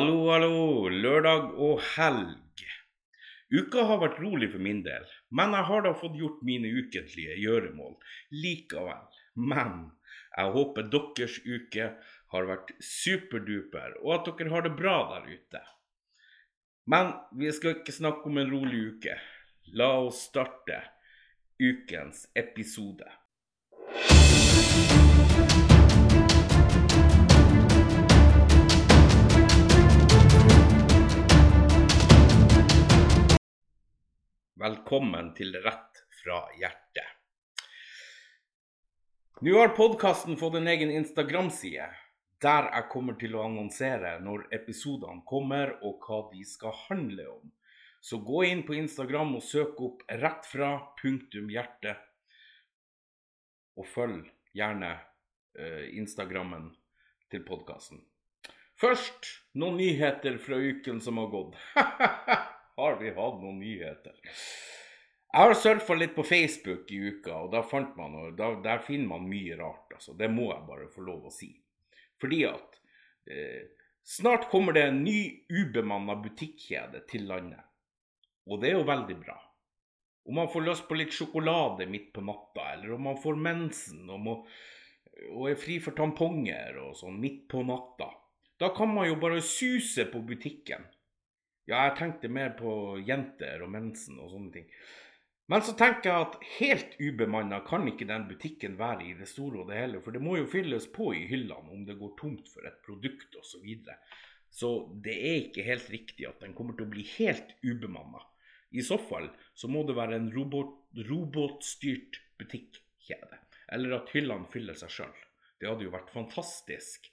Hallo, hallo, lørdag og helg. Uka har vært rolig for min del, men jeg har da fått gjort mine ukentlige gjøremål likevel. Men jeg håper deres uke har vært superduper, og at dere har det bra der ute. Men vi skal ikke snakke om en rolig uke. La oss starte ukens episode. Velkommen til Rett fra hjertet. Nå har podkasten fått en egen Instagram-side, der jeg kommer til å annonsere når episodene kommer og hva de skal handle om. Så gå inn på Instagram og søk opp rett fra punktum hjerte. Og følg gjerne eh, Instagrammen til podkasten. Først noen nyheter fra uken som har gått. har vi hatt noen nyheter? Jeg har surfa litt på Facebook i uka, og da fant man, da, der finner man mye rart. Altså. Det må jeg bare få lov å si. Fordi at eh, snart kommer det en ny ubemanna butikkjede til landet. Og det er jo veldig bra. Om man får lyst på litt sjokolade midt på natta, eller om man får mensen og, må, og er fri for tamponger og sånn midt på natta, da kan man jo bare suse på butikken. Ja, jeg tenkte mer på jenter og mensen og sånne ting. Men så tenker jeg at helt ubemanna kan ikke den butikken være i det store og det hele, for det må jo fylles på i hyllene om det går tomt for et produkt osv. Så, videre. så det er ikke helt riktig at den kommer til å bli helt ubemanna. I så fall så må det være en robot, robotstyrt butikkjede, eller at hyllene fyller seg sjøl. Det hadde jo vært fantastisk.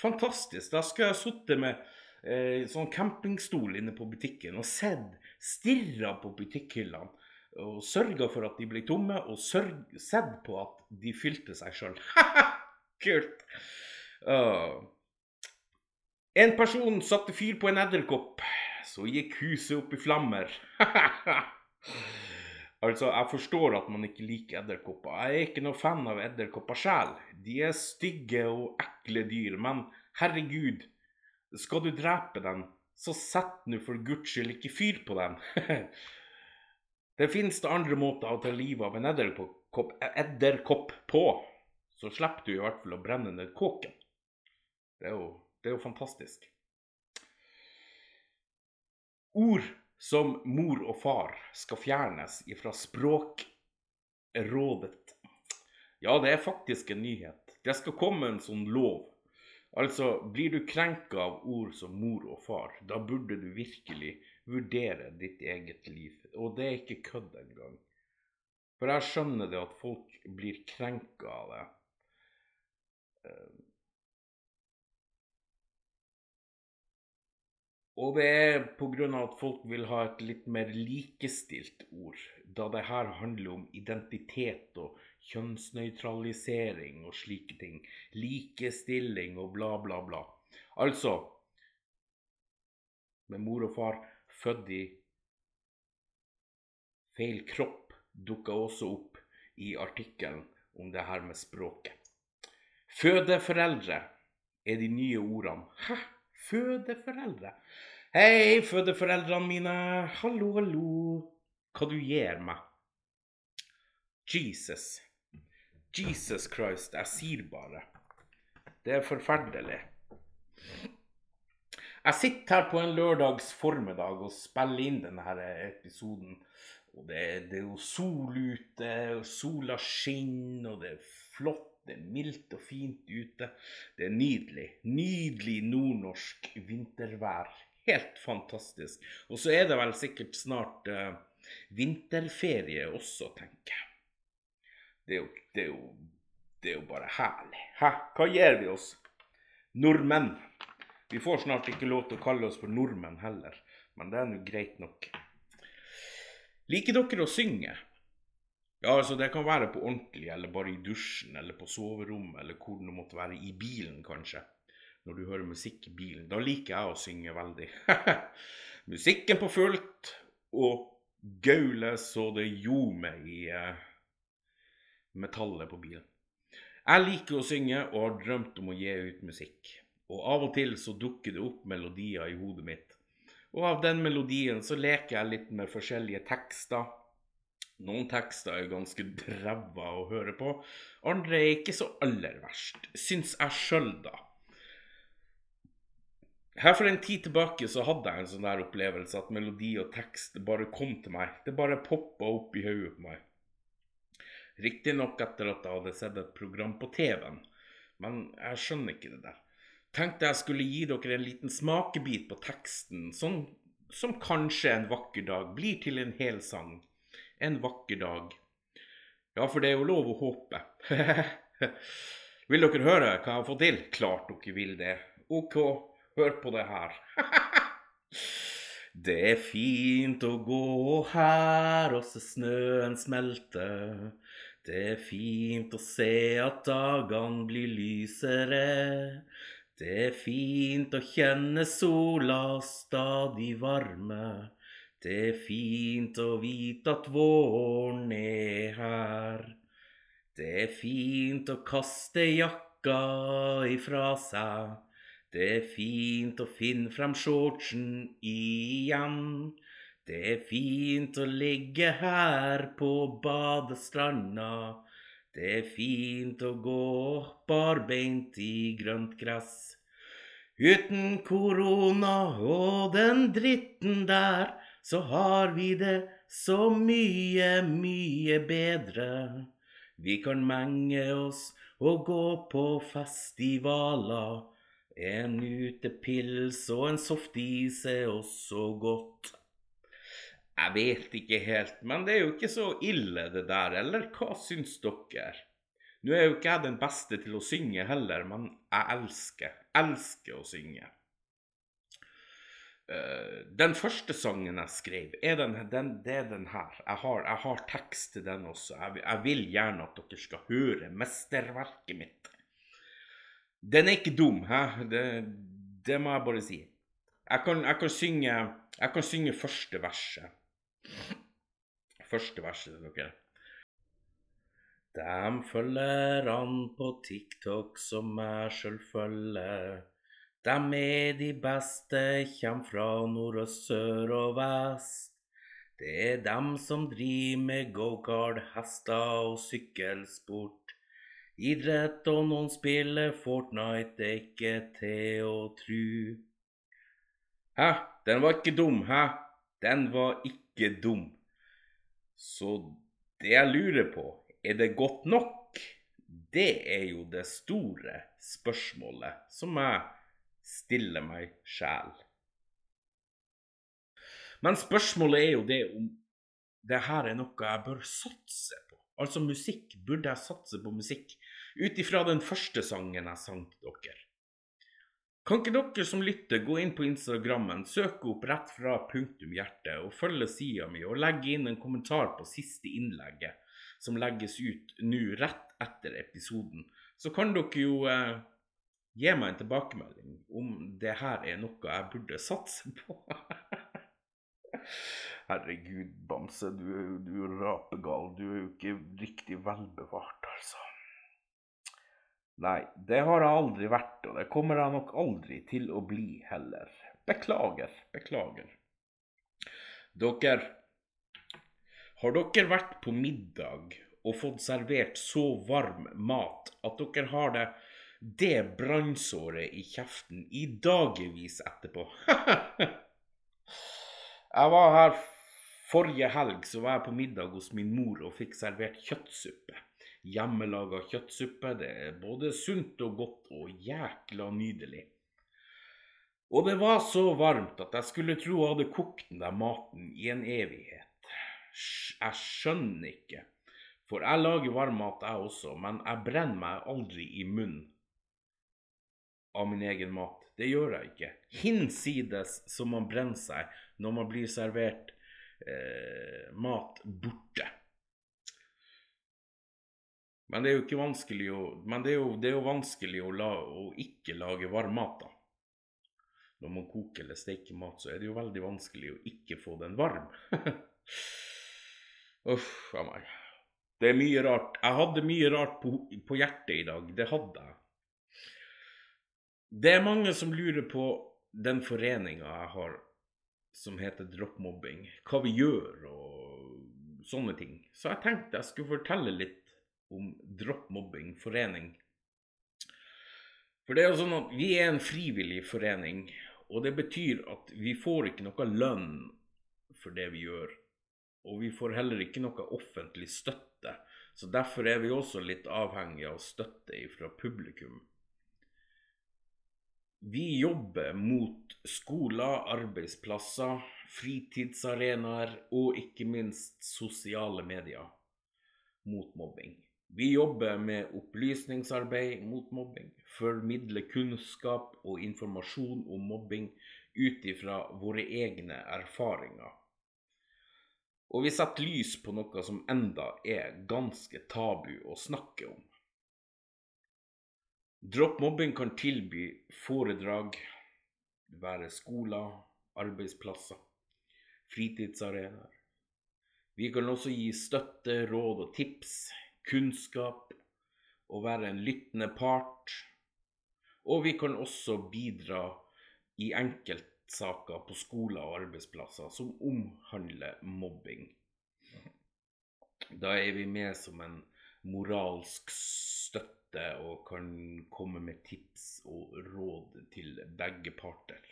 Fantastisk. Da skulle jeg sittet med eh, sånn campingstol inne på butikken og sett, stirra på butikkhyllene og sørga for at de ble tomme, og sett på at de fylte seg sjøl. Kult! Uh. En person satte fyr på en edderkopp, så gikk huset opp i flammer. altså, jeg forstår at man ikke liker edderkopper. Jeg er ikke noe fan av edderkopper sjæl. De er stygge og ekle dyr, men herregud, skal du drepe dem, så sett nå for guds skyld ikke fyr på dem. Det det andre måter å ta livet av en edderkopp, edderkopp på. Så slipper du i hvert fall å brenne ned kåken. Det er jo, det er jo fantastisk. Ord som mor og far skal fjernes ifra språkrådet. Ja, det er faktisk en nyhet. Det skal komme en sånn lov. Altså, blir du krenka av ord som mor og far, da burde du virkelig vurdere ditt eget liv. Og det er ikke kødd engang. For jeg skjønner det at folk blir krenka av det. Eh, og det er pga. at folk vil ha et litt mer likestilt ord, da det her handler om identitet og kjønnsnøytralisering og slike ting. Likestilling og bla, bla, bla. Altså Med mor og far født i feil kropp, dukka også opp i artikkelen om det her med språket. Fødeforeldre er de nye ordene. Hæ? Fødeforeldre? Hei, fødeforeldrene mine. Hallo, hallo. Hva du gir meg? Jesus. Jesus Christ, jeg sier bare. Det er forferdelig. Jeg sitter her på en lørdags formiddag og spiller inn denne episoden. Og det, det, er jo sol ute, og sola skinner, og det er flott, det er mildt og fint ute. Det er nydelig. Nydelig nordnorsk vintervær. Helt fantastisk. Og så er det vel sikkert snart uh, vinterferie også, tenker jeg. Det er, jo, det, er jo, det er jo bare herlig. Hæ? Hva gjør vi oss? Nordmenn. Vi får snart ikke lov til å kalle oss for nordmenn heller, men det er nå greit nok. Liker dere å synge? Ja, altså Det kan være på ordentlig, eller bare i dusjen, eller på soverommet, eller hvor det måtte være. I bilen, kanskje. Når du hører musikk i bilen. Da liker jeg å synge veldig. Musikken på fullt, og gaule så det ljomer i uh, metallet på bilen. Jeg liker å synge og har drømt om å gi ut musikk. Og av og til så dukker det opp melodier i hodet mitt. Og av den melodien så leker jeg litt med forskjellige tekster. Noen tekster er ganske ræva å høre på, andre er ikke så aller verst, syns jeg sjøl, da. Her for en tid tilbake så hadde jeg en sånn der opplevelse at melodi og tekst bare kom til meg. Det bare poppa opp i hodet på meg. Riktignok etter at jeg hadde sett et program på TV-en, men jeg skjønner ikke det der. Tenkte jeg skulle gi dere en liten smakebit på teksten, sånn som kanskje en vakker dag blir til en hel sang. En vakker dag. Ja, for det er jo lov å håpe. vil dere høre hva jeg har fått til? Klart dere vil det. OK. Hør på det her. det er fint å gå her og se snøen smelte. Det er fint å se at dagene blir lysere. Det er fint å kjenne sola stadig varme. Det er fint å vite at våren er her. Det er fint å kaste jakka ifra seg. Det er fint å finne frem shortsen igjen. Det er fint å ligge her på badestranda. Det er fint å gå barbeint i grønt gress. Uten korona og den dritten der, så har vi det så mye, mye bedre. Vi kan menge oss og gå på festivaler. En utepils og en softis er også godt. Jeg vet ikke helt, men det er jo ikke så ille det der, eller hva syns dere? Nå er jo ikke jeg den beste til å synge heller, men jeg elsker, elsker å synge. Uh, den første sangen jeg skrev, er den, den, det er den her. Jeg har, jeg har tekst til den også. Jeg, jeg vil gjerne at dere skal høre mesterverket mitt. Den er ikke dum, hæ? Det, det må jeg bare si. Jeg kan, jeg kan, synge, jeg kan synge første verset. Første verset til dere. Dem følger han på TikTok som jeg sjøl følger. Dem er de beste, kjem fra nord og sør og vest. Det er dem som driver med gokart, hester og sykkelsport. Idrett og noen spiller Fortnite, det er ikke til å tru. Hæ? Den var ikke dum, hæ? Den var ikke dum. Så det jeg lurer på, er det godt nok? Det er jo det store spørsmålet som jeg stiller meg sjæl. Men spørsmålet er jo det om det her er noe jeg bør satse på. Altså musikk. Burde jeg satse på musikk? Ut ifra den første sangen jeg sang til dere. Kan ikke dere som lytter gå inn på Instagrammen, søke opp rett fra punktum hjerte og følge sida mi og legge inn en kommentar på siste innlegget som legges ut nå rett etter episoden. Så kan dere jo eh, gi meg en tilbakemelding om det her er noe jeg burde satse på. Herregud, Bamse, du, du er rapegal. Du er jo ikke riktig velbevart, altså. Nei, det har jeg aldri vært, og det kommer jeg nok aldri til å bli heller. Beklager, beklager. Dere, har dere vært på middag og fått servert så varm mat at dere har det, det brannsåret i kjeften i dagevis etterpå? jeg var her Forrige helg så var jeg på middag hos min mor og fikk servert kjøttsuppe. Hjemmelaga kjøttsuppe. Det er både sunt og godt og jækla nydelig. Og det var så varmt at jeg skulle tro jeg hadde kokt den der maten i en evighet. Jeg skjønner ikke. For jeg lager varm mat, jeg også, men jeg brenner meg aldri i munnen av min egen mat. Det gjør jeg ikke. Hinsides som man brenner seg når man blir servert eh, mat borte. Men det er jo ikke vanskelig å Men det er jo, det er jo vanskelig å, la, å, ikke lage varm mat, da. Når man koker eller steker mat, så er det jo veldig vanskelig å ikke få den varm. Uff a meg. Det er mye rart. Jeg hadde mye rart på, på hjertet i dag. Det hadde jeg. Det er mange som lurer på den foreninga jeg har som heter dropmobbing. hva vi gjør og sånne ting. Så jeg tenkte jeg skulle fortelle litt om Dropp mobbing forening. For det er jo sånn at vi er en frivillig forening, og det betyr at vi får ikke noe lønn for det vi gjør. Og vi får heller ikke noe offentlig støtte. Så derfor er vi også litt avhengig av støtte fra publikum. Vi jobber mot skoler, arbeidsplasser, fritidsarenaer og ikke minst sosiale medier mot mobbing. Vi jobber med opplysningsarbeid mot mobbing, formidler kunnskap og informasjon om mobbing ut ifra våre egne erfaringer. Og vi setter lys på noe som enda er ganske tabu å snakke om. Dropp mobbing kan tilby foredrag, være skoler, arbeidsplasser, fritidsarenaer. Vi kan også gi støtte, råd og tips, kunnskap og være en lyttende part. Og vi kan også bidra i enkeltsaker på skoler og arbeidsplasser som omhandler mobbing. Da er vi med som en moralsk støtte og kan komme med tips og råd til begge parter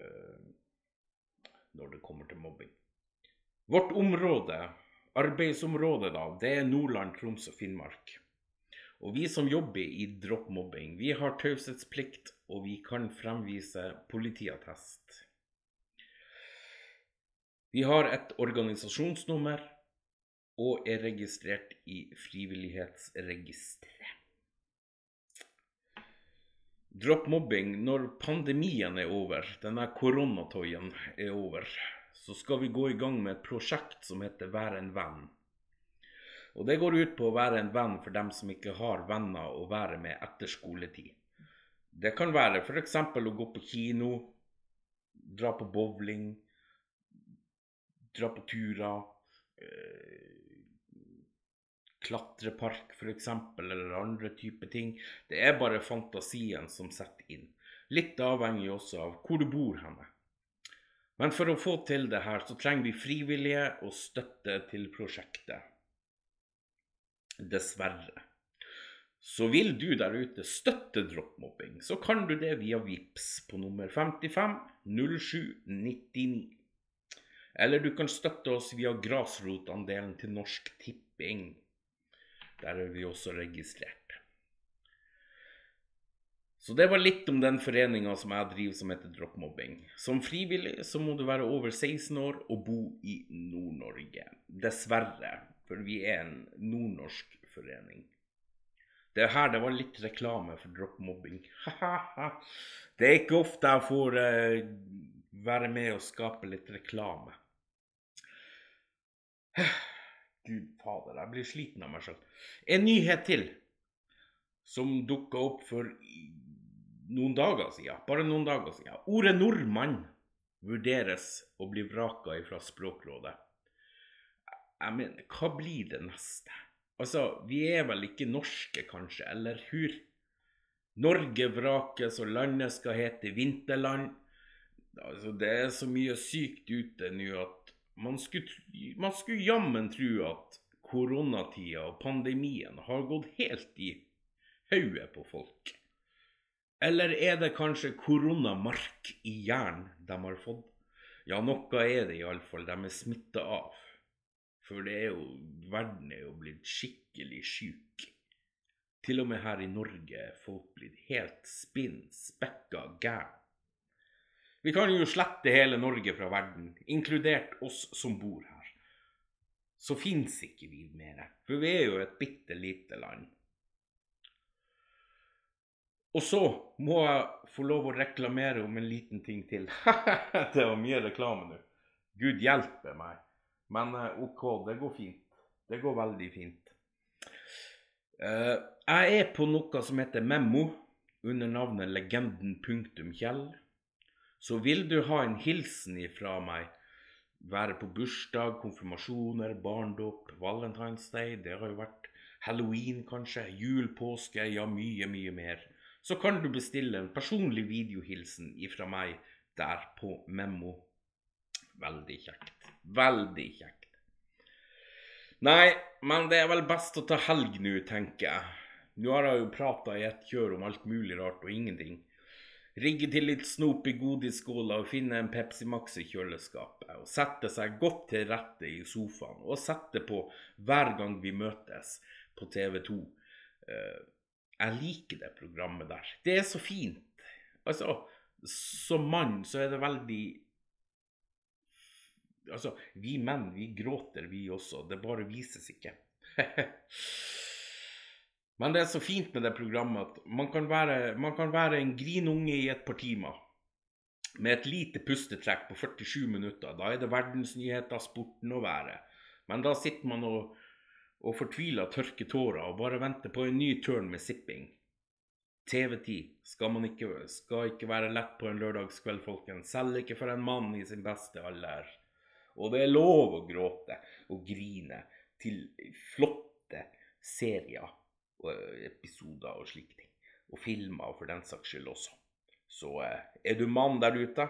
uh, når det kommer til mobbing. Vårt område, arbeidsområde, da, det er Nordland, Troms og Finnmark. Og vi som jobber i Dropp mobbing, vi har taushetsplikt, og vi kan fremvise politiattest. Vi har et organisasjonsnummer og er registrert i Frivillighetsregisteret. Dropp mobbing når pandemien er over, denne koronatøyen er over, så skal vi gå i gang med et prosjekt som heter Vær en venn. Og det går ut på å være en venn for dem som ikke har venner å være med etter skoletid. Det kan være f.eks. å gå på kino, dra på bowling, dra på turer, eh, klatrepark f.eks., eller andre typer ting. Det er bare fantasien som setter inn. Litt avhengig også av hvor du bor henne. Men for å få til det her, så trenger vi frivillige og støtte til prosjektet. Dessverre. Så vil du der ute støtte droppmobbing, så kan du det via VIPS på nummer 55 0799. Eller du kan støtte oss via grasrotandelen til Norsk Tipping. Der er vi også registrert. Så det var litt om den foreninga som jeg driver som heter Droppmobbing. Som frivillig så må du være over 16 år og bo i Nord-Norge. Dessverre for vi er en nordnorsk forening. Det her det var litt reklame for droppmobbing. Det er ikke ofte jeg får uh, være med og skape litt reklame. Gud fader, jeg blir sliten av meg sjøl. En nyhet til som dukka opp for noen dager siden. Bare noen dager siden. Ordet nordmann vurderes å bli vraka fra Språkrådet jeg mener, hva blir det neste? Altså, vi er vel ikke norske, kanskje, eller hur? Norge vrakes, og landet skal hete Vinterland. Altså, det er så mye sykt ute nå at man skulle, man skulle jammen tro at koronatida og pandemien har gått helt i hodet på folk. Eller er det kanskje koronamark i jern de har fått? Ja, noe er det iallfall de er smitta av. For det er jo Verden er jo blitt skikkelig sjuk. Til og med her i Norge er folk blitt helt spinn spekka gæren. Vi kan jo slette hele Norge fra verden, inkludert oss som bor her. Så fins ikke vi mer, for vi er jo et bitte lite land. Og så må jeg få lov å reklamere om en liten ting til. det var mye reklame nå. Gud hjelpe meg. Men eh, OK, det går fint. Det går veldig fint. Uh, jeg er på noe som heter Memmo, under navnet legenden.kjell. Så vil du ha en hilsen ifra meg, være på bursdag, konfirmasjoner, barndåp, Valentine's Day, det har jo vært halloween kanskje, jul, påske, ja mye, mye mer, så kan du bestille en personlig videohilsen ifra meg der på Memo. Veldig kjekt. Veldig kjekt. Nei, men det er vel best å ta helg nå, tenker jeg. Nå har jeg jo prata i ett kjør om alt mulig rart og ingenting. Rigge til litt snop i godisskåla og finne en Pepsi Max i kjøleskapet. Og sette seg godt til rette i sofaen og sette på hver gang vi møtes på TV 2. Eh, jeg liker det programmet der. Det er så fint. Altså, som mann så er det veldig Altså, vi menn, vi gråter, vi også. Det bare vises ikke. Men det er så fint med det programmet at man kan være, man kan være en grinunge i et par timer. Med et lite pustetrekk på 47 minutter. Da er det verdensnyheter, sporten og været. Men da sitter man og, og fortvila tørke tårer og bare vente på en ny turn med sipping. TV-tid 10 skal, ikke, skal ikke være lett på en lørdagskveld, folkens. Selv ikke for en mann i sin beste alder. Og det er lov å gråte og grine til flotte serier og episoder og slike ting. Og filmer for den saks skyld også. Så eh, er du mann der ute,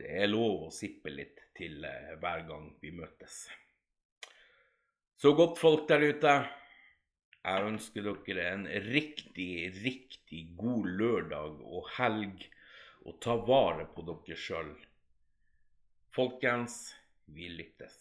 det er lov å sippe litt til eh, hver gang vi møtes. Så godt folk der ute. Jeg ønsker dere en riktig, riktig god lørdag og helg. Og ta vare på dere sjøl. Folkens, vi lyttes.